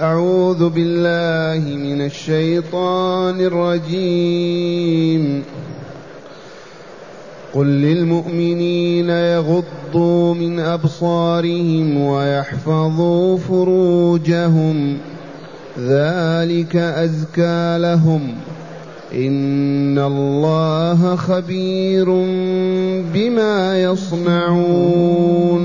أعوذ بالله من الشيطان الرجيم. قل للمؤمنين يغضوا من أبصارهم ويحفظوا فروجهم. ذلك أزكى لهم. إن الله خبير بما يصنعون.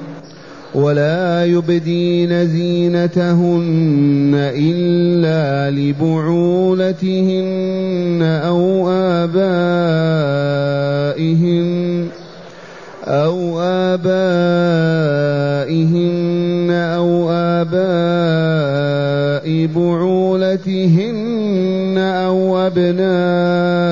ولا يبدين زينتهن إلا لبعولتهن أو آبائهن أو آبائهن أو آباء بعولتهن أو أبنائهن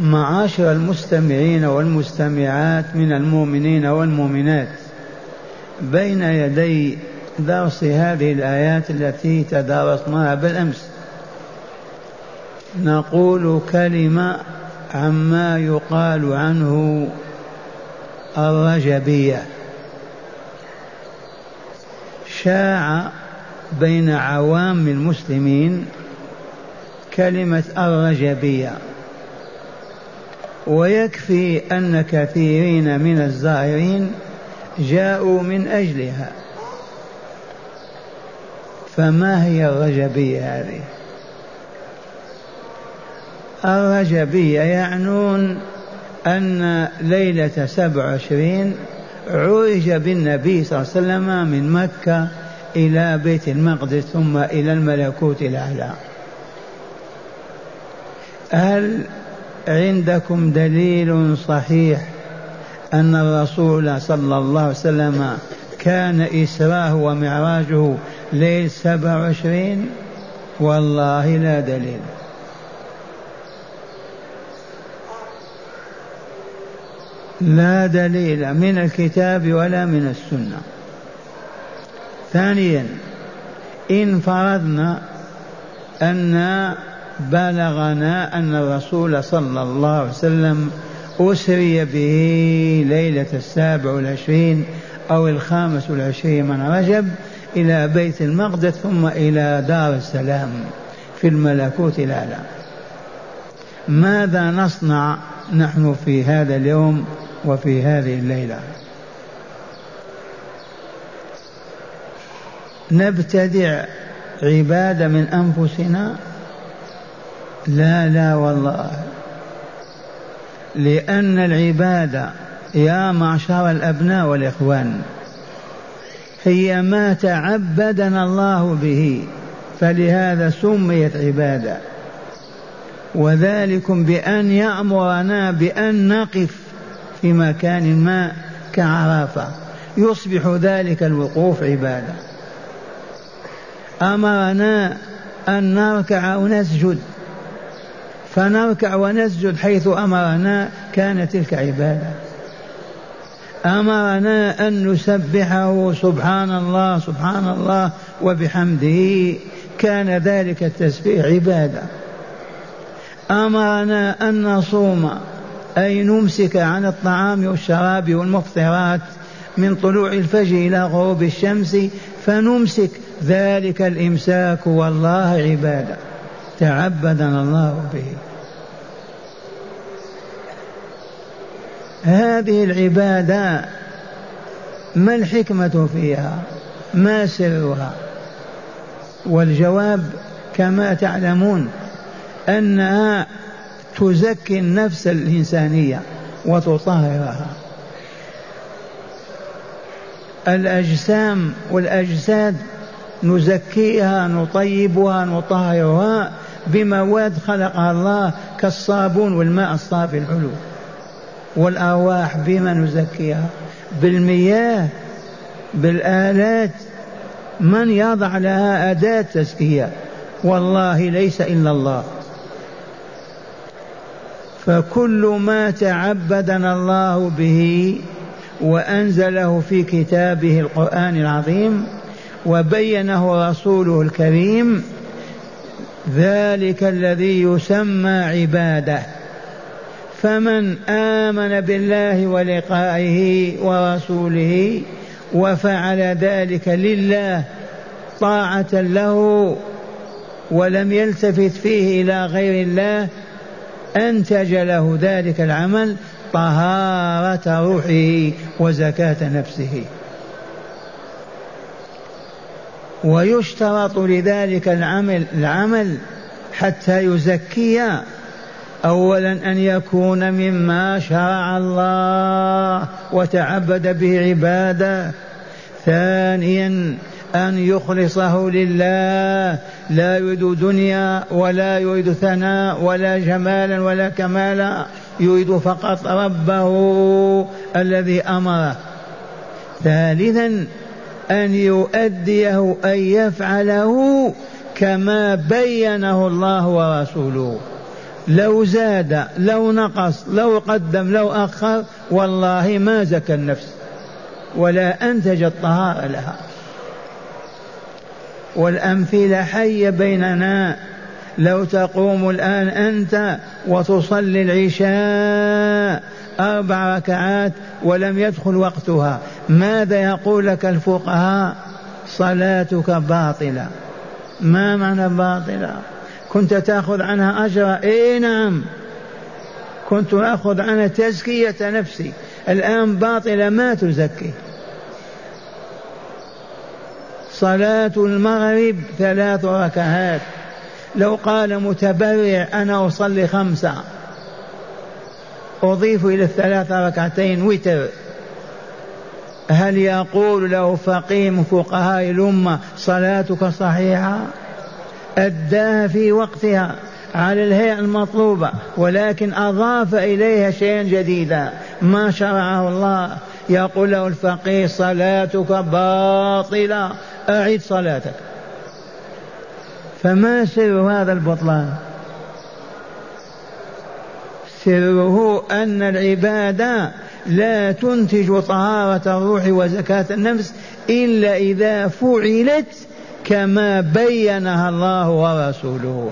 معاشر المستمعين والمستمعات من المؤمنين والمؤمنات. بين يدي درس هذه الآيات التي تدارسناها بالأمس. نقول كلمة عما يقال عنه الرجبية. شاع بين عوام المسلمين كلمة الرجبية. ويكفي أن كثيرين من الزائرين جاءوا من أجلها. فما هي الرجبية هذه؟ الرجبية يعنون أن ليلة سبع وعشرين عرج بالنبي صلى الله عليه وسلم من مكة إلى بيت المقدس ثم إلى الملكوت الأعلى. هل عندكم دليل صحيح أن الرسول صلى الله عليه وسلم كان إسراه ومعراجه ليل سبع وعشرين؟ والله لا دليل. لا دليل من الكتاب ولا من السنة. ثانيا إن فرضنا أن بلغنا أن الرسول صلى الله عليه وسلم أسري به ليلة السابع والعشرين أو الخامس والعشرين من رجب إلى بيت المقدس ثم إلى دار السلام في الملكوت الأعلى. ماذا نصنع نحن في هذا اليوم وفي هذه الليلة؟ نبتدع عبادة من أنفسنا لا لا والله. لأن العبادة يا معشر الأبناء والإخوان هي ما تعبدنا الله به فلهذا سميت عبادة. وذلكم بأن يأمرنا بأن نقف في مكان ما كعرفة يصبح ذلك الوقوف عبادة. أمرنا أن نركع ونسجد. فنركع ونسجد حيث أمرنا كانت تلك عبادة. أمرنا أن نسبحه سبحان الله سبحان الله وبحمده. كان ذلك التسبيح عبادة. أمرنا أن نصوم أي نمسك عن الطعام والشراب والمفطرات من طلوع الفجر إلى غروب الشمس فنمسك ذلك الإمساك والله عبادة. تعبدنا الله به. هذه العبادة ما الحكمة فيها؟ ما سرها؟ والجواب كما تعلمون أنها تزكي النفس الإنسانية وتطهرها. الأجسام والأجساد نزكيها نطيبها نطهرها بمواد خلقها الله كالصابون والماء الصافي الحلو. والأرواح بما نزكيها. بالمياه بالآلات من يضع لها أداة تزكية. والله ليس إلا الله. فكل ما تعبدنا الله به وأنزله في كتابه القرآن العظيم وبينه رسوله الكريم ذلك الذي يسمى عبادة. فمن آمن بالله ولقائه ورسوله وفعل ذلك لله طاعة له ولم يلتفت فيه إلى غير الله أنتج له ذلك العمل طهارة روحه وزكاة نفسه. ويشترط لذلك العمل العمل حتى يزكي اولا أن يكون مما شرع الله وتعبد به عباده. ثانيا أن يخلصه لله. لا يريد دنيا ولا يريد ثناء ولا جمالا ولا كمالا. يريد فقط ربه الذي أمره. ثالثا أن يؤديه أن يفعله كما بينه الله ورسوله. لو زاد لو نقص لو قدم لو أخر والله ما زكى النفس ولا أنتج الطهارة لها. والأمثلة حية بيننا. لو تقوم الآن أنت وتصلي العشاء أربع ركعات ولم يدخل وقتها ماذا يقول لك الفقهاء؟ صلاتك باطلة. ما معنى باطلة؟ كنت تأخذ عنها أجرا؟ إيه نعم. كنت أخذ عنها تزكية نفسي. الآن باطلة ما تزكي. صلاة المغرب ثلاث ركعات. لو قال متبرع أنا أصلي خمسة. أضيف إلى الثلاث ركعتين وتر. هل يقول له فقيه من فقهاء الأمة صلاتك صحيحة؟ أداها في وقتها على الهيئة المطلوبة ولكن أضاف إليها شيئا جديدا. ما شرعه الله؟ يقول له الفقيه صلاتك باطلة أعد صلاتك. فما سر هذا البطلان؟ سره أن العبادة لا تنتج طهارة الروح وزكاة النفس إلا إذا فعلت كما بينها الله ورسوله.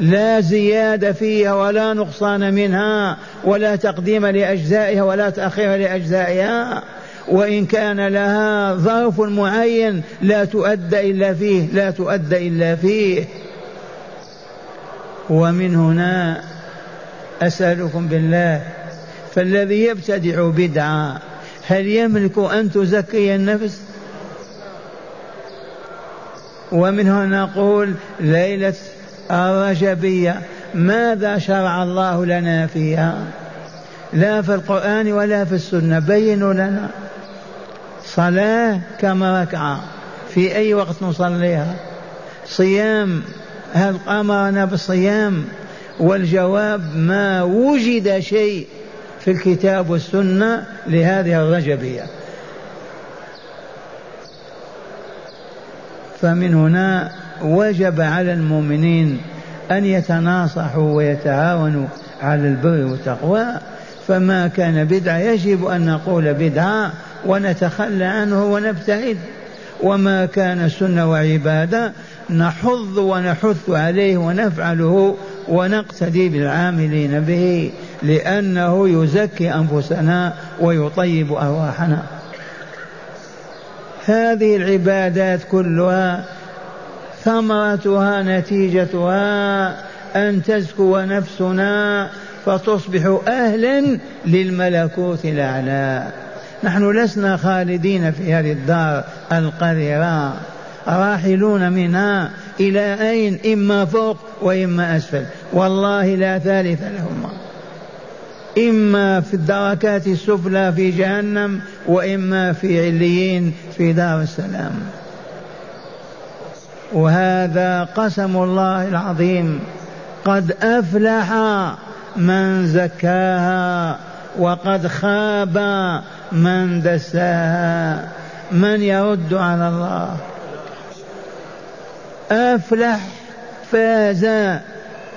لا زيادة فيها ولا نقصان منها ولا تقديم لأجزائها ولا تأخير لأجزائها. وإن كان لها ظرف معين لا تؤدى إلا فيه لا تؤدى إلا فيه. ومن هنا أسألكم بالله فالذي يبتدع بدعة هل يملك أن تزكي النفس؟ ومن هنا نقول ليلة الرجبية ماذا شرع الله لنا فيها؟ لا في القرآن ولا في السنة بينوا لنا. صلاة كما ركعة. في أي وقت نصليها؟ صيام هل أمرنا بالصيام؟ والجواب ما وجد شيء في الكتاب والسنة لهذه الرجبية. فمن هنا وجب على المؤمنين أن يتناصحوا ويتعاونوا على البر والتقوى. فما كان بدعة يجب أن نقول بدعة ونتخلى عنه ونبتعد. وما كان سنة وعبادة نحض ونحث عليه ونفعله ونقتدي بالعاملين به لأنه يزكي أنفسنا ويطيب أرواحنا. هذه العبادات كلها ثمرتها نتيجتها أن تزكو نفسنا فتصبح أهلا للملكوت الأعلى. نحن لسنا خالدين في هذه الدار القذرة. راحلون منها إلى أين؟ إما فوق وإما أسفل. والله لا ثالث لهما. إما في الدركات السفلى في جهنم وإما في عليين في دار السلام. وهذا قسم الله العظيم. قد أفلح من زكاها وقد خاب من دساها. من يرد على الله؟ أفلح فاز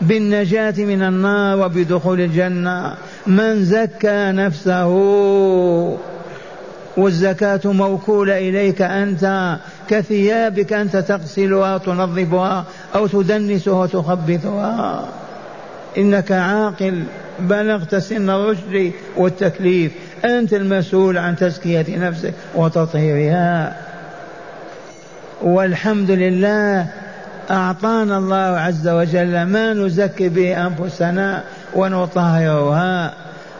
بالنجاة من النار وبدخول الجنة. من زكى نفسه والزكاة موكولة إليك أنت كثيابك أنت تغسلها تنظفها أو تدنسها وتخبثها إنك عاقل بلغت سن الرشد والتكليف. أنت المسؤول عن تزكية نفسك وتطهيرها. والحمد لله أعطانا الله عز وجل ما نزكي به أنفسنا. ونطهرها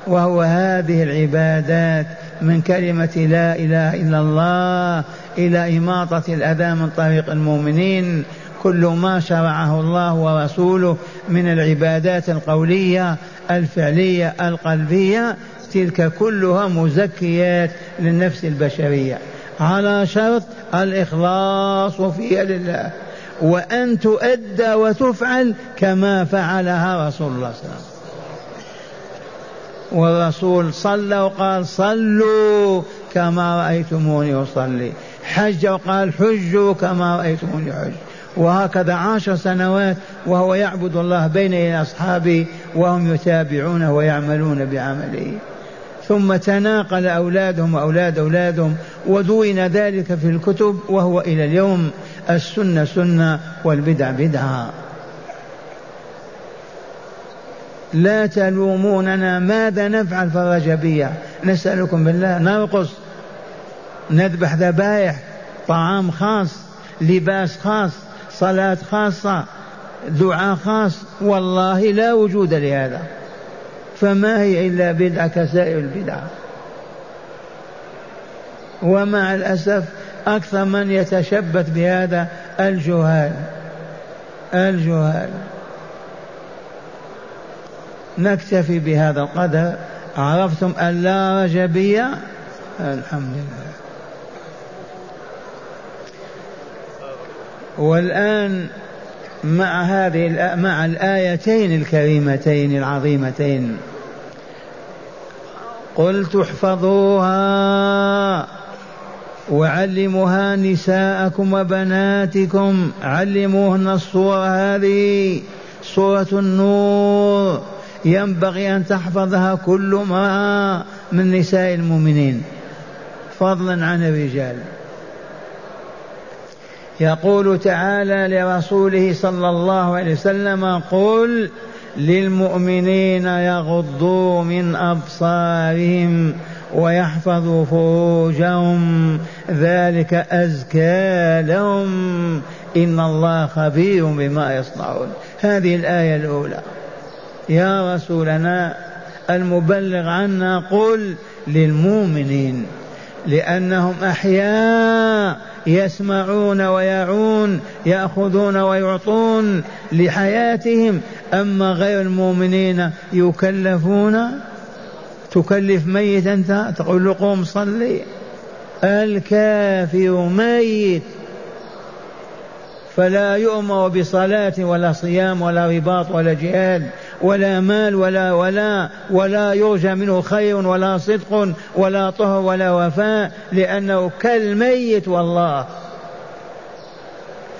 وهو هذه العبادات من كلمة لا إله إلا الله إلى إماطة الأذى من طريق المؤمنين. كل ما شرعه الله ورسوله من العبادات القولية الفعلية القلبية تلك كلها مزكيات للنفس البشرية. على شرط الإخلاص فيها لله وأن تؤدى وتفعل كما فعلها رسول الله صلى الله عليه وسلم. والرسول صلى وقال صلوا كما رأيتموني أصلي. حج وقال حجوا كما رأيتموني حج. وهكذا عشر سنوات وهو يعبد الله بين أصحابه وهم يتابعونه ويعملون بعمله. ثم تناقل أولادهم وأولاد أولادهم ودون ذلك في الكتب وهو إلى اليوم. السنة سنة والبدع بدعة. لا تلوموننا ماذا نفعل؟ في الرجبية نسألكم بالله نرقص نذبح ذبائح طعام خاص لباس خاص صلاة خاصة دعاء خاص. والله لا وجود لهذا. فما هي إلا بدعة كسائر البدع. ومع الأسف أكثر من يتشبث بهذا الجهال الجهال. نكتفي بهذا القدر. عرفتم أن لا رجبية؟ الحمد لله. والآن مع هذه مع الآيتين الكريمتين العظيمتين قلت احفظوها وعلموها نساءكم وبناتكم. علموهن الصورة هذه سورة النور. ينبغي أن تحفظها كل امرأة من نساء المؤمنين. فضلا عن الرجال يقول تعالى لرسوله صلى الله عليه وسلم قل للمؤمنين يغضوا من أبصارهم ويحفظوا فروجهم ذلك أزكى لهم. إن الله خبير بما يصنعون. هذه الآية الأولى. يا رسولنا المبلغ عنا قل للمؤمنين لأنهم أحياء يسمعون ويعون يأخذون ويعطون لحياتهم أما غير المؤمنين يكلفون تكلف ميت أنت؟ تقول له قوم صلي. الكافر ميت. فلا يؤمر بصلاة ولا صيام ولا رباط ولا جهاد ولا مال ولا ولا ولا يرجى منه خير ولا صدق ولا طهر ولا وفاء لأنه كالميت والله.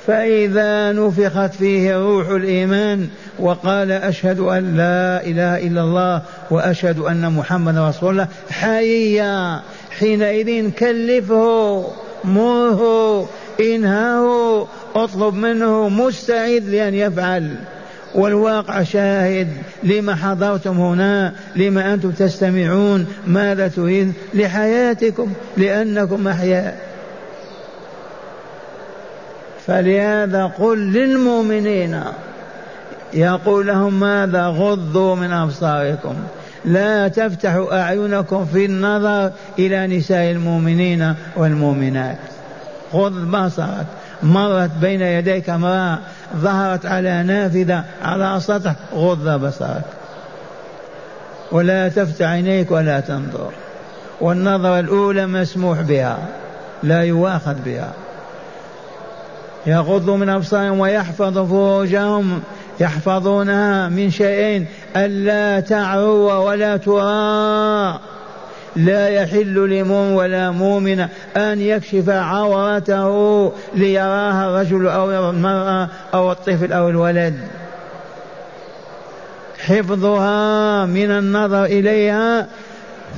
فإذا نفخت فيه روح الإيمان وقال أشهد أن لا إله إلا الله وأشهد أن محمد رسول الله حيا حينئذ كلفه مره انهاه أطلب منه مستعد لأن يفعل. والواقع شاهد لما حضرتم هنا لما أنتم تستمعون ماذا تريد لحياتكم لأنكم أحياء. فلهذا قل للمؤمنين يقول لهم ماذا غضوا من أبصاركم. لا تفتحوا أعينكم في النظر إلى نساء المؤمنين والمؤمنات. غض بصرك. مرت بين يديك امرأة ظهرت على نافذة على سطح غض بصرك. ولا تفتح عينيك ولا تنظر. والنظرة الأولى مسموح بها لا يؤاخذ بها. يغضوا من أبصارهم ويحفظوا فروجهم. يحفظونها من شيئين ألا تعروا ولا ترى. لا يحل لمؤمن ولا مؤمن أن يكشف عورته ليراها الرجل أو المرأة أو الطفل أو الولد. حفظها من النظر إليها.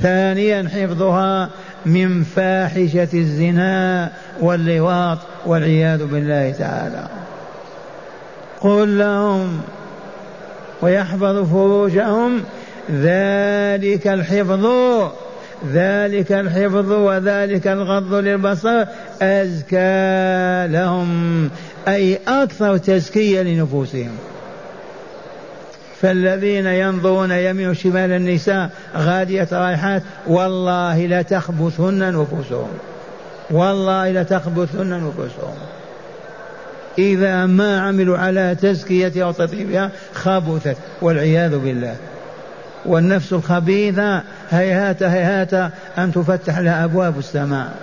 ثانيا حفظها من فاحشة الزنا واللواط والعياذ بالله تعالى. قل لهم ويحفظ فروجهم. ذلك الحفظ. ذلك الحفظ وذلك الغض للبصر أزكى لهم أي أكثر تزكية لنفوسهم. فالذين ينظرون يمين شمال النساء غادية رائحات والله لتخبثن نفوسهم. والله لتخبثن نفوسهم. إذا ما عملوا على تزكيتها وتطيبها خبثت والعياذ بالله. والنفس الخبيثة هيهات هيهات أن تفتح لها أبواب السماء.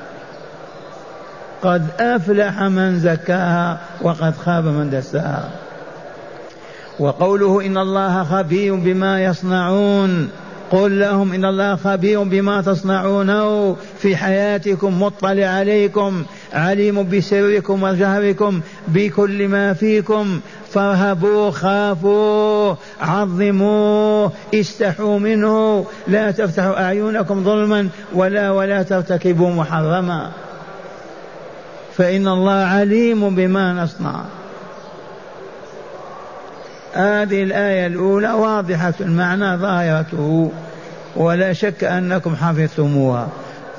قد أفلح من زكاها وقد خاب من دساها. وقوله إن الله خبير بما يصنعون قل لهم إن الله خبير بما تصنعونه في حياتكم مطلع عليكم عليم بسركم وجهركم بكل ما فيكم. فارهبوا خافوا عظموا استحوا منه. لا تفتحوا أعينكم ظلما ولا ولا ترتكبوا محرما. فإن الله عليم بما نصنع. هذه الآية الأولى واضحة المعنى ظاهرته ولا شك أنكم حفظتموها.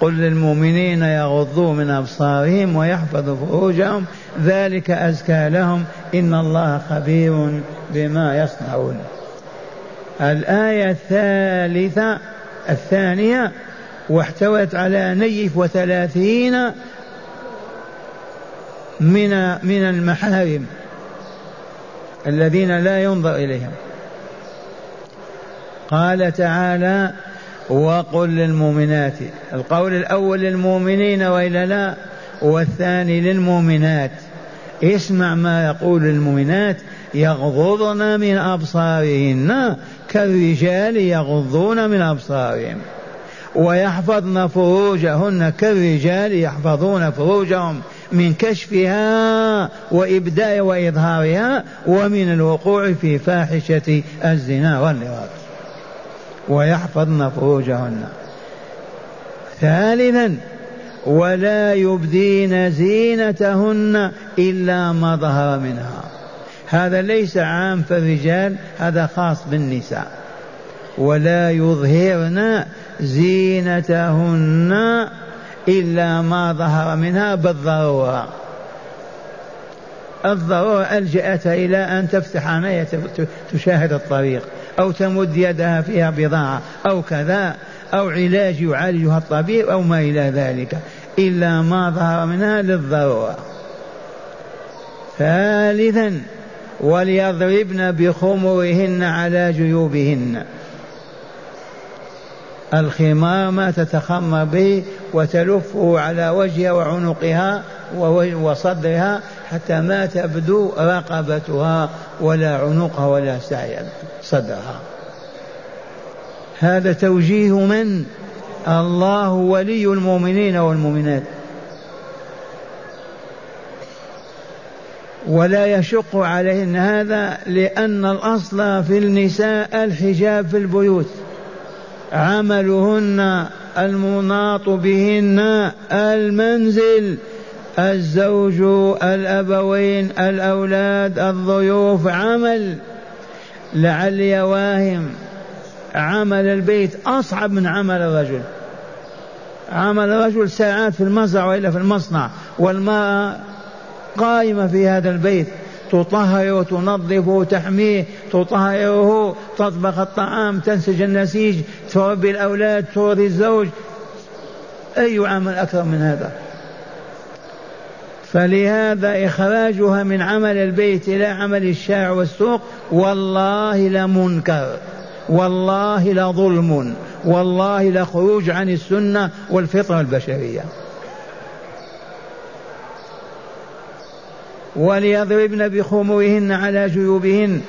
قل للمؤمنين يغضوا من أبصارهم ويحفظوا فروجهم ذلك أزكى لهم. إن الله خبير بما يصنعون. الآية الثالثة الثانية واحتوت على نيف وثلاثين من من المحارم الذين لا ينظر إليهم. قال تعالى وقل للمؤمنات القول الأول للمؤمنين وإلا لا والثاني للمؤمنات. اسمع ما يقول المؤمنات يغضضن من أبصارهن كالرجال يغضون من أبصارهم. ويحفظن فروجهن كالرجال يحفظون فروجهم من كشفها وإبداء وإظهارها ومن الوقوع في فاحشة الزنا واللواط ويحفظن فروجهن. ثالثا ولا يبدين زينتهن إلا ما ظهر منها. هذا ليس عام في الرجال هذا خاص بالنساء. ولا يظهرن زينتهن إلا ما ظهر منها بالضرورة. الضرورة ألجأتها إلى أن تفتح عينيها تشاهد الطريق. أو تمد يدها فيها بضاعة أو كذا أو علاج يعالجها الطبيب أو ما إلى ذلك. إلا ما ظهر منها للضرورة. ثالثا وليضربن بخمرهن على جيوبهن. الخمار ما تتخمر به وتلفه على وجهها وعنقها وصدرها حتى ما تبدو رقبتها ولا عنقها ولا سعي صدرها. هذا توجيه من؟ الله ولي المؤمنين والمؤمنات. ولا يشق عليهن هذا لأن الأصل في النساء الحجاب في البيوت. عملهن المناط بهن المنزل. الزوج الأبوين الأولاد الضيوف عمل لعلي واهم عمل البيت أصعب من عمل الرجل. عمل الرجل ساعات في المزرعة وإلا في المصنع والمرأة قائمة في هذا البيت. تطهر وتنظف وتحميه تطهره تطبخ الطعام تنسج النسيج تربي الأولاد ترضي الزوج. أي عمل أكثر من هذا؟ فلهذا إخراجها من عمل البيت إلى عمل الشارع والسوق والله لمنكر والله لظلم والله لخروج عن السنة والفطرة البشرية. وليضربن بخمرهن على جيوبهن.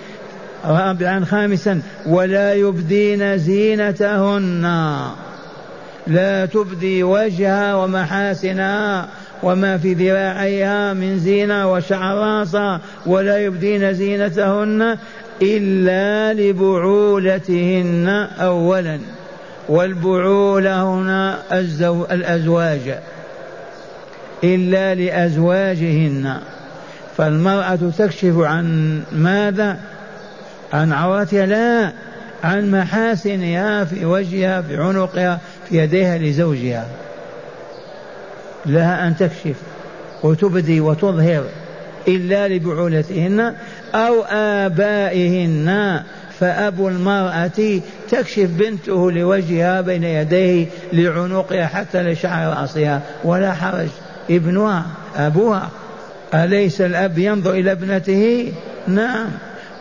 رابعا خامسا ولا يبدين زينتهن. لا تبدي وجهها ومحاسنها. وما في ذراعيها من زينة وشعر راسها ولا يبدين زينتهن إلا لبعولتهن أولا. والبعولة هنا الزو... الأزواج. إلا لأزواجهن. فالمرأة تكشف عن ماذا؟ عن عورتها؟ لا. عن محاسنها في وجهها في عنقها في يديها لزوجها. لها أن تكشف وتبدي وتظهر إلا لبعولتهن أو آبائهن. فأبو المرأة تكشف بنته لوجهها بين يديه لعنقها حتى لشعر رأسها. ولا حرج ابنها أبوها. أليس الأب ينظر إلى ابنته؟ نعم.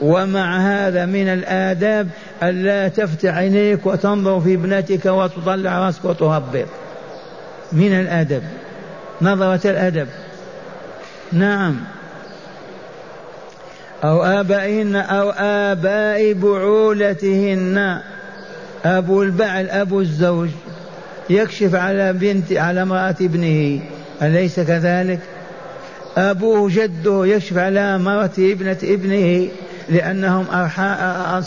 ومع هذا من الآداب ألا تفتح عينيك وتنظر في ابنتك وتطلع راسك وتهبط. من الأدب. نظرة الأدب. نعم. أو آبائهن أو آباء بعولتهن. أبو البعل أبو الزوج. يكشف على بنت على امرأة ابنه. أليس كذلك؟ أبوه جده يكشف على مرة ابنة ابنه لأنهم أرحاء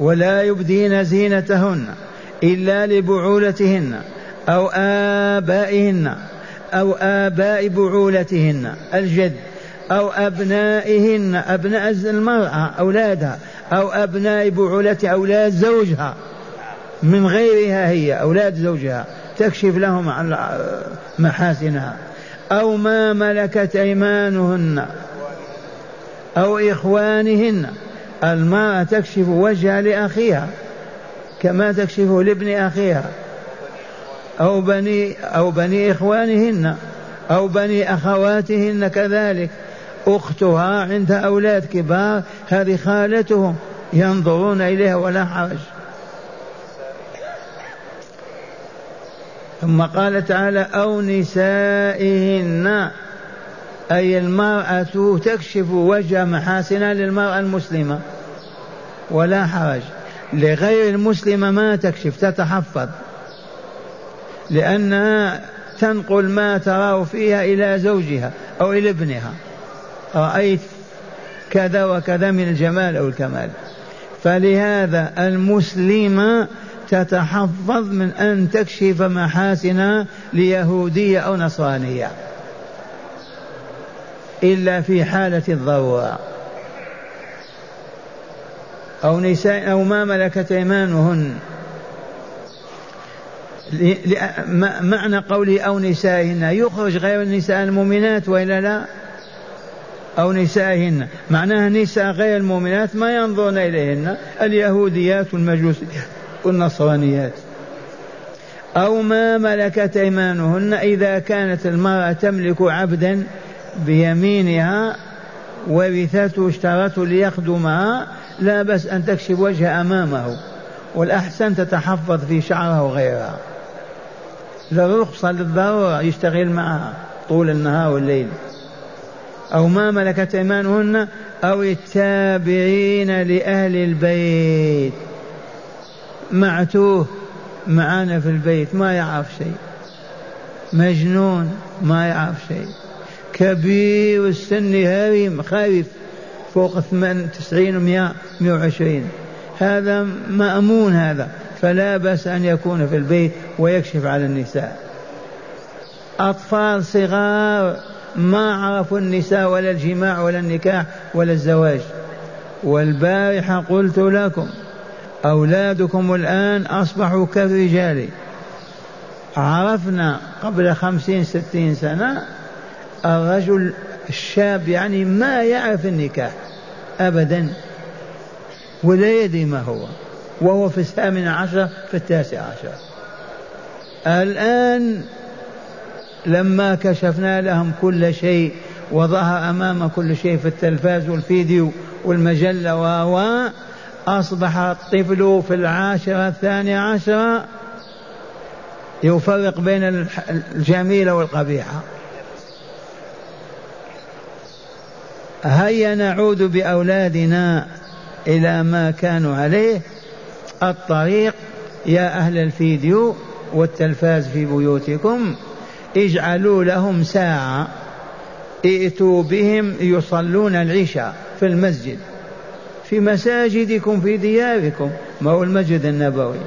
ولا يبدين زينتهن إلا لبعولتهن أو آبائهن. أو آباء بعولتهن الجد أو أبنائهن أبناء المرأة أولادها أو أبناء بعولة أولاد زوجها. من غيرها هي أولاد زوجها. تكشف لهم عن محاسنها. أو ما ملكت أيمانهن. أو إخوانهن. المرأة تكشف وجهها لأخيها كما تكشفه لابن أخيها. أو بني أو بني إخوانهن أو بني أخواتهن كذلك. أختها عندها أولاد كبار هذه خالتهم ينظرون إليها ولا حرج. ثم قال تعالى أو نسائهن أي المرأة تكشف وجه محاسنها للمرأة المسلمة. ولا حرج. لغير المسلمة ما تكشف تتحفظ. لأنها تنقل ما تراه فيها إلى زوجها أو إلى ابنها. رأيت كذا وكذا من الجمال أو الكمال. فلهذا المسلمة تتحفظ من أن تكشف محاسنها ليهودية أو نصرانية. إلا في حالة الضرورة. أو نساء أو ما ملكت أيمانهن. معنى قوله أو نسائهن. يخرج غير النساء المؤمنات وإلا لا؟ أو نسائهن. معناها نساء غير المؤمنات ما ينظرن إليهن. اليهوديات والمجوسيات والنصرانيات. أو ما ملكت أيمانهن إذا كانت المرأة تملك عبدا بيمينها ورثته اشترته ليخدمها لا بس أن تكشف وجه أمامه والأحسن تتحفظ في شعرها وغيرها. للرخصة للضرورة يشتغل معها طول النهار والليل. أو ما ملكت أيمانهن أو التابعين لأهل البيت. معتوه معانا في البيت ما يعرف شيء. مجنون ما يعرف شيء. كبير السن هارم خايف فوق تسعين ومئة مئة وعشرين. هذا مأمون هذا. فلا بأس أن يكون في البيت ويكشف على النساء. أطفال صغار ما عرفوا النساء ولا الجماع ولا النكاح ولا الزواج. والبارحة قلت لكم أولادكم الآن أصبحوا كالرجال. عرفنا قبل خمسين ستين سنة الرجل الشاب يعني ما يعرف النكاح أبدا ولا يدري ما هو. وهو في الثامن عشر في التاسع عشر. الآن لما كشفنا لهم كل شيء وظهر أمام كل شيء في التلفاز والفيديو والمجلة و أصبح الطفل في العاشرة الثانية عشرة يفرق بين الجميلة والقبيحة هيا نعود بأولادنا إلى ما كانوا عليه. الطريق يا أهل الفيديو والتلفاز في بيوتكم اجعلوا لهم ساعة ائتوا بهم يصلون العشاء في المسجد في مساجدكم في دياركم ما هو المسجد النبوي.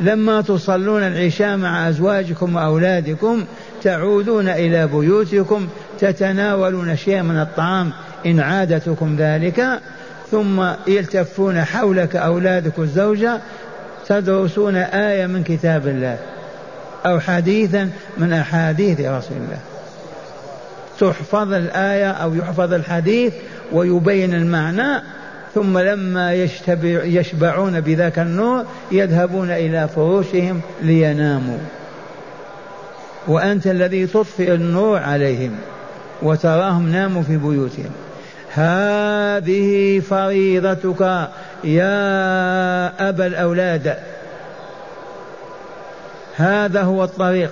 لما تصلون العشاء مع أزواجكم وأولادكم تعودون إلى بيوتكم تتناولون شيئا من الطعام إن عادتكم ذلك ثم يلتفون حولك أولادك الزوجة تدرسون آية من كتاب الله أو حديثا من أحاديث رسول الله. تحفظ الآية أو يحفظ الحديث ويبين المعنى ثم لما يشتبع يشبعون بذاك النور يذهبون إلى فروشهم ليناموا. وأنت الذي تطفئ النور عليهم وتراهم ناموا في بيوتهم. هذه فريضتك يا أبا الأولاد. هذا هو الطريق.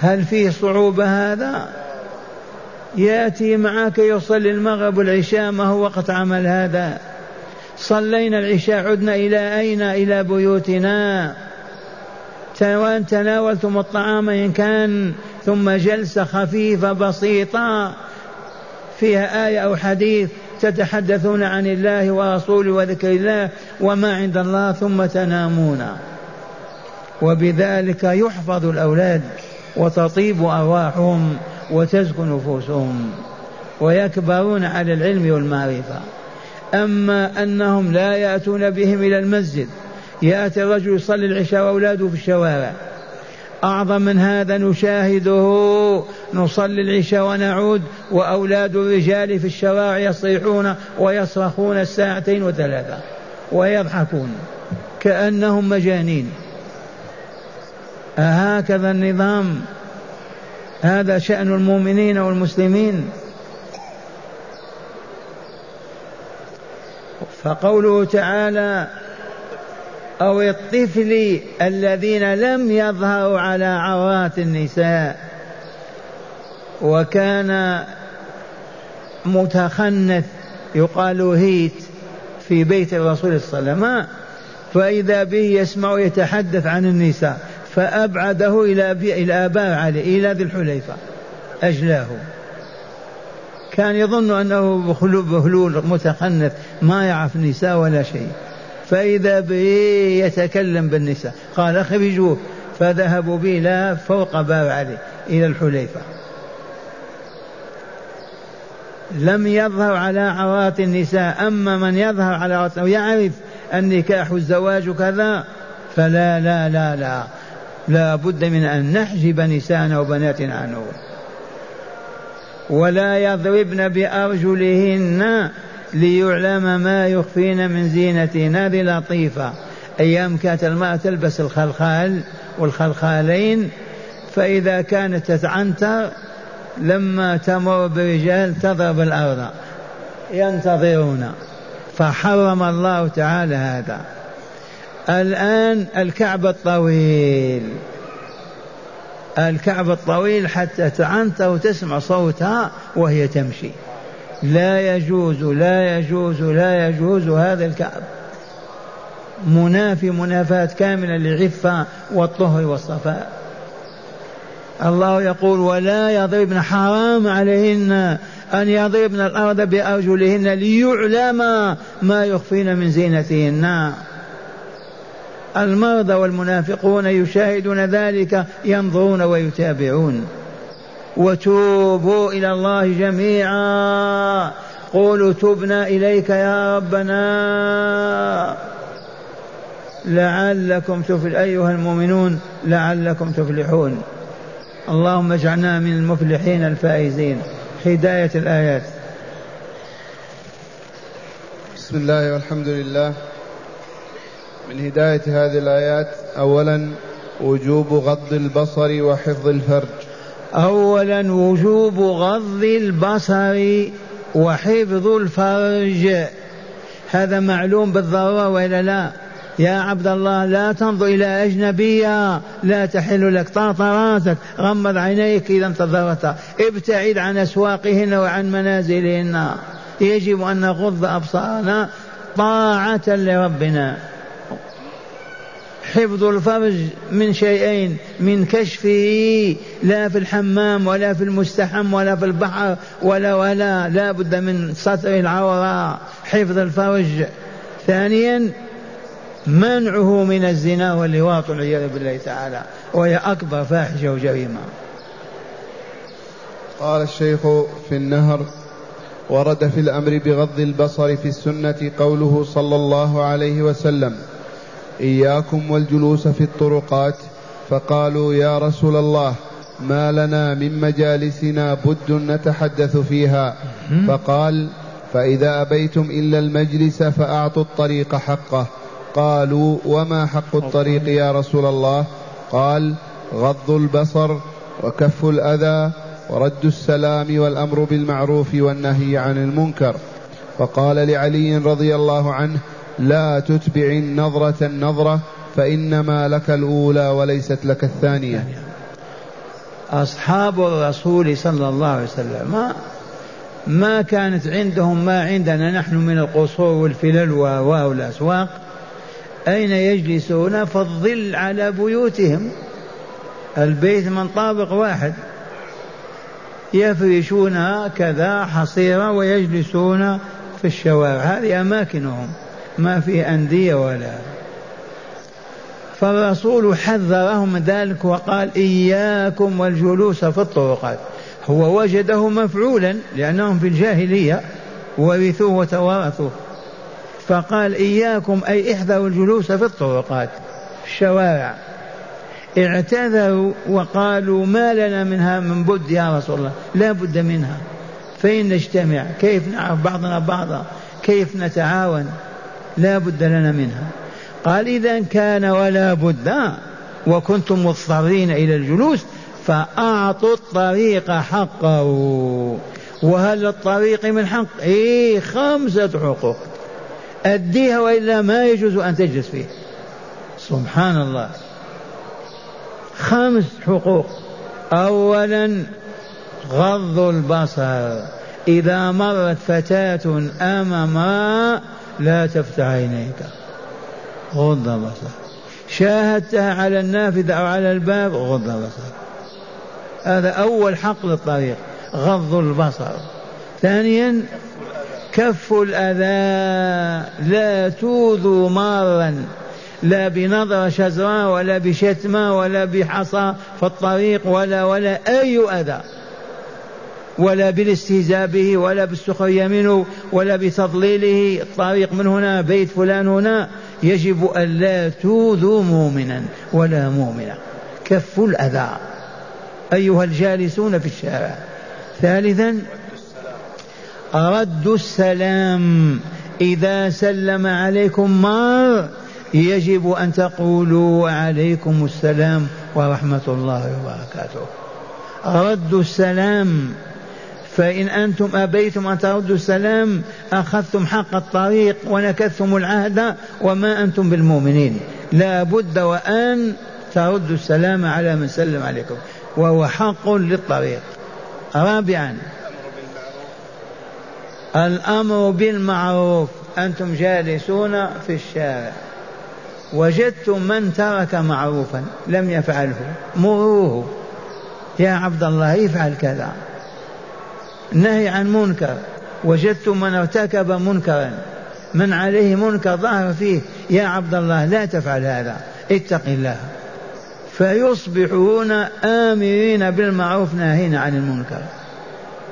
هل فيه صعوبة هذا؟ يأتي معك يصلي المغرب والعشاء ما هو وقت عمل هذا؟ صلينا العشاء عدنا إلى أين؟ إلى بيوتنا. تناولتم الطعام إن كان ثم جلسة خفيفة بسيطة. فيها آية أو حديث تتحدثون عن الله ورسوله وذكر الله وما عند الله ثم تنامون. وبذلك يحفظ الأولاد وتطيب أرواحهم وتزكو نفوسهم ويكبرون على العلم والمعرفة. أما أنهم لا يأتون بهم إلى المسجد يأتي الرجل يصلي العشاء وأولاده في الشوارع أعظم من هذا نشاهده. نصلي العشاء ونعود وأولاد الرجال في الشوارع يصيحون ويصرخون الساعتين وثلاثة ويضحكون كأنهم مجانين. أهكذا النظام. هذا شأن المؤمنين والمسلمين. فقوله تعالى أو الطفل الذين لم يظهروا على عورات النساء. وكان متخنث يقال هيت في بيت الرسول صلى الله عليه وسلم. فإذا به يسمع يتحدث عن النساء فأبعده إلى إلى آباء علي إلى ذي الحليفة أجلاه. كان يظن أنه بهلول متخنث ما يعرف النساء ولا شيء. فإذا به يتكلم بالنساء. قال اخرجوه فذهبوا به لا فوق باب علي إلى الحليفة. لم يظهر على عورات النساء. أما من يظهر على عورات ويعرف النكاح والزواج كذا. فلا لا لا لا. لا بد من أن نحجب نساءنا وبناتنا عنه. ولا يضربن بأرجلهن ليعلم ما يخفين من زينتهن هذه لطيفة. أيام كانت المرأة تلبس الخلخال والخلخالين فإذا كانت تتعنتر لما تمر برجال تضرب الأرض ينتظرون. فحرم الله تعالى هذا. الآن الكعب الطويل. الكعب الطويل حتى تعنت وتسمع صوتها وهي تمشي. لا يجوز لا يجوز لا يجوز هذا الكعب. منافي منافاة كاملة للعفة والطهر والصفاء. الله يقول ولا يضربن حرام عليهن أن يضربن الأرض بأرجلهن ليعلم ما يخفين من زينتهن. المرضى والمنافقون يشاهدون ذلك ينظرون ويتابعون. وتوبوا إلى الله جميعا. قولوا تبنا إليك يا ربنا. لعلكم تفل أيها المؤمنون لعلكم تفلحون. اللهم اجعلنا من المفلحين الفائزين. هداية الآيات. بسم الله والحمد لله. من هداية هذه الآيات أولا وجوب غض البصر وحفظ الفرج. أولا وجوب غض البصر وحفظ الفرج. هذا معلوم بالضرورة وإلا لا؟ يا عبد الله لا تنظر إلى أجنبية لا تحل لك طرطراتك غمض عينيك إذا انتظرت ابتعد عن أسواقهن وعن منازلهن. يجب أن نغض أبصارنا طاعة لربنا. حفظ الفرج من شيئين من كشفه لا في الحمام ولا في المستحم ولا في البحر ولا ولا لا بد من ستر العورة حفظ الفرج. ثانيا منعه من الزنا واللواط والعياذ بالله تعالى وهي أكبر فاحشة وجريمة. قال الشيخ في النهر ورد في الأمر بغض البصر في السنة قوله صلى الله عليه وسلم إياكم والجلوس في الطرقات فقالوا يا رسول الله ما لنا من مجالسنا بد نتحدث فيها. فقال فإذا أبيتم إلا المجلس فأعطوا الطريق حقه. قالوا وما حق الطريق يا رسول الله؟ قال غض البصر وكف الأذى ورد السلام والأمر بالمعروف والنهي عن المنكر. فقال لعلي رضي الله عنه لا تتبع النظرة النظرة فإنما لك الأولى وليست لك الثانية. أصحاب الرسول صلى الله عليه وسلم ما, ما كانت عندهم ما عندنا نحن من القصور والفلل والأسواق. أين يجلسون؟ في الظل على بيوتهم. البيت من طابق واحد. يفرشون كذا حصيرة ويجلسون في الشوارع. هذه أماكنهم. ما في أندية ولا. فالرسول حذرهم من ذلك وقال إياكم والجلوس في الطرقات. هو وجده مفعولا لأنهم في الجاهلية ورثوه وتوارثوه فقال إياكم أي احذروا الجلوس في الطرقات الشوارع. اعتذروا وقالوا ما لنا منها من بد يا رسول الله لا بد منها. فإن نجتمع كيف نعرف بعضنا بعضا؟ كيف نتعاون؟ لا بد لنا منها. قال إذا كان ولا بد وكنتم مضطرين إلى الجلوس فأعطوا الطريق حقه. وهل الطريق من حق؟ إيه خمسة حقوق. أديها وإلا ما يجوز أن تجلس فيه. سبحان الله. خمس حقوق. أولا غض البصر. إذا مرت فتاة أمام لا تفتح عينيك. غض البصر شاهدتها على النافذة أو على الباب غض البصر هذا أول حق للطريق غض البصر. ثانيا كف الأذى. لا توذوا مارا. لا بنظرة شزراء ولا بشتمة ولا بحصى في الطريق ولا ولا أي أذى. ولا بالاستهزاء به ولا بالسخرية منه ولا بتضليله. الطريق من هنا بيت فلان هنا. يجب أن لا توذوا مؤمنا ولا مؤمنة. كف الأذى. أيها الجالسون في الشارع. ثالثا رد السلام. إذا سلم عليكم مار يجب أن تقولوا وعليكم السلام ورحمة الله وبركاته. رد السلام. فإن أنتم أبيتم أن تردوا السلام أخذتم حق الطريق ونكثتم العهد وما أنتم بالمؤمنين. لا بد وأن تردوا السلام على من سلم عليكم وهو حق للطريق. رابعا الأمر بالمعروف. أنتم جالسون في الشارع. وجدتم من ترك معروفا لم يفعله مروه. يا عبد الله افعل كذا. نهي عن منكر وجدتم من ارتكب منكرا من عليه منكر ظهر فيه يا عبد الله لا تفعل هذا اتق الله. فيصبحون آمرين بالمعروف ناهين عن المنكر.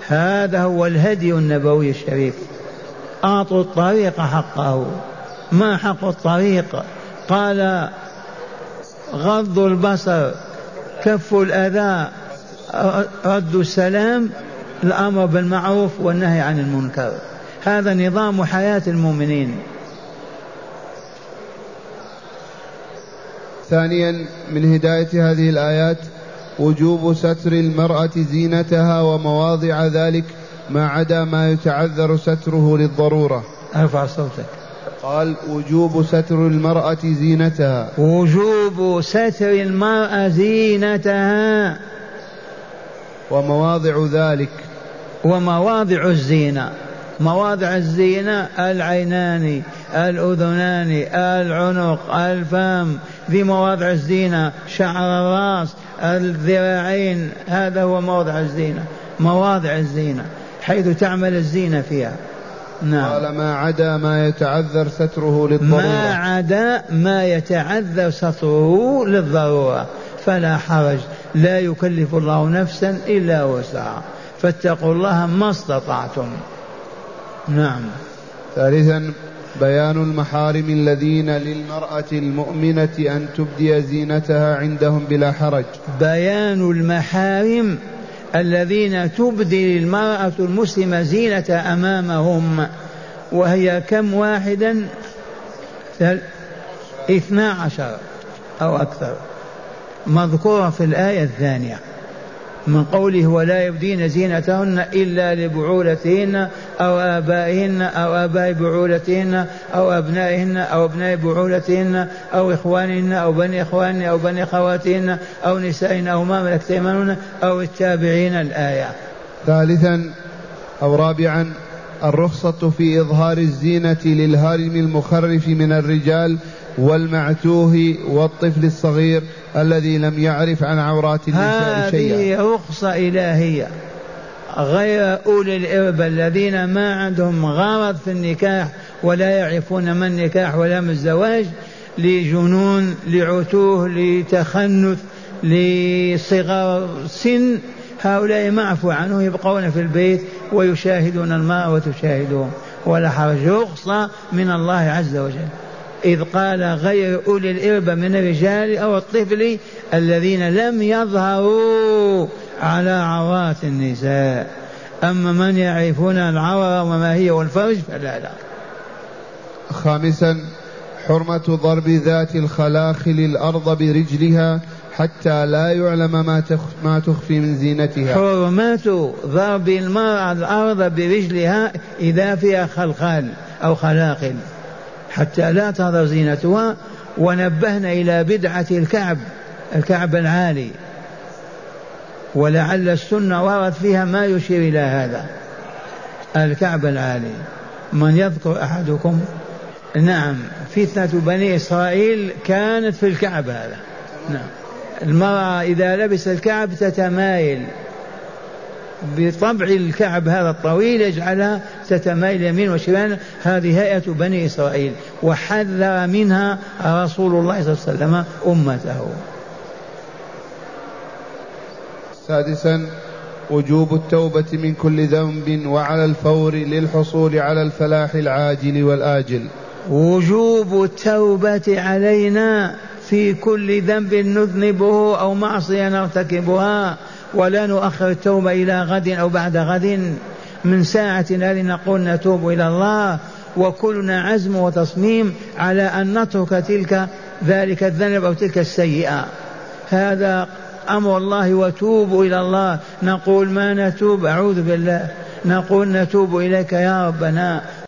هذا هو الهدي النبوي الشريف. أعطوا الطريق حقه. ما حق الطريق؟ قال غض البصر كف الأذى رد السلام الأمر بالمعروف والنهي عن المنكر. هذا نظام حياة المؤمنين. ثانيا من هداية هذه الآيات وجوب ستر المرأة زينتها ومواضع ذلك ما عدا ما يتعذر ستره للضرورة. ارفع صوتك. قال وجوب ستر المرأة زينتها. وجوب ستر المرأة زينتها. ومواضع ذلك ومواضع الزينة. مواضع الزينة العينان الأذنان العنق الفم. ذي مواضع الزينة. شعر الرأس الذراعين. هذا هو موضع الزينة. مواضع الزينة حيث تعمل الزينة فيها. نعم. قال ما عدا ما يتعذر ستره للضرورة. ما عدا ما يتعذر ستره للضرورة. فلا حرج. لا يكلف الله نفسا إلا وسعها. فاتقوا الله ما استطعتم. نعم. ثالثا بيان المحارم الذين للمرأة المؤمنة أن تبدي زينتها عندهم بلا حرج. بيان المحارم الذين تبدي المرأة المسلمة زينة أمامهم وهي كم واحدا؟ اثنا عشر أو أكثر. مذكورة في الآية الثانية. من قوله ولا يبدين زينتهن إلا لبعولتهن أو آبائهن أو آباء بعولتهن أو أبنائهن أو أبناء بعولتهن أو إخوانهن أو بني إخوانهن أو بني خواتهن أو نسائهن أو ما ملكت أيمانهن أو التابعين الآية. ثالثا أو رابعا الرخصة في إظهار الزينة للهارم المخرف من الرجال والمعتوه والطفل الصغير الذي لم يعرف عن عورات النساء شيئا. هذه رخصة إلهية. غير أولي الإربة الذين ما عندهم غرض في النكاح ولا يعرفون ما النكاح ولا ما الزواج لجنون لعتوه لتخنث لصغار سن هؤلاء معفو عنه يبقون في البيت ويشاهدون الماء وتشاهدهم ولا حرج. رخصة من الله عز وجل. إذ قال غير أولي الإربة من الرجال أو الطفل الذين لم يظهروا على عورات النساء. أما من يعرفون العورة وما هي والفرج فلا لا. خامسا حرمة ضرب ذات الخلاخل الأرض برجلها حتى لا يعلم ما ما تخفي من زينتها. حرمة ضرب المرأة الأرض برجلها إذا فيها خلخال أو خلاخل. حتى لا تظهر زينتها ونبهنا إلى بدعة الكعب الكعب العالي. ولعل السنة ورد فيها ما يشير إلى هذا. الكعب العالي. من يذكر أحدكم؟ نعم فتنة بني إسرائيل كانت في الكعب هذا. نعم. المرأة إذا لبس الكعب تتمايل. بطبع الكعب هذا الطويل يجعلها تتمايل يمين وشمال. هذه هيئة بني إسرائيل وحذر منها رسول الله صلى الله عليه وسلم أمته. سادسا وجوب التوبة من كل ذنب وعلى الفور للحصول على الفلاح العاجل والآجل. وجوب التوبة علينا في كل ذنب نذنبه أو معصية نرتكبها. ولا نؤخر التوبة إلى غد أو بعد غد من ساعة هذه نقول نتوب إلى الله. وكلنا عزم وتصميم على أن نترك تلك ذلك الذنب أو تلك السيئة. هذا أمر الله وتوبوا إلى الله. نقول ما نتوب أعوذ بالله. نقول نتوب إليك يا ربنا.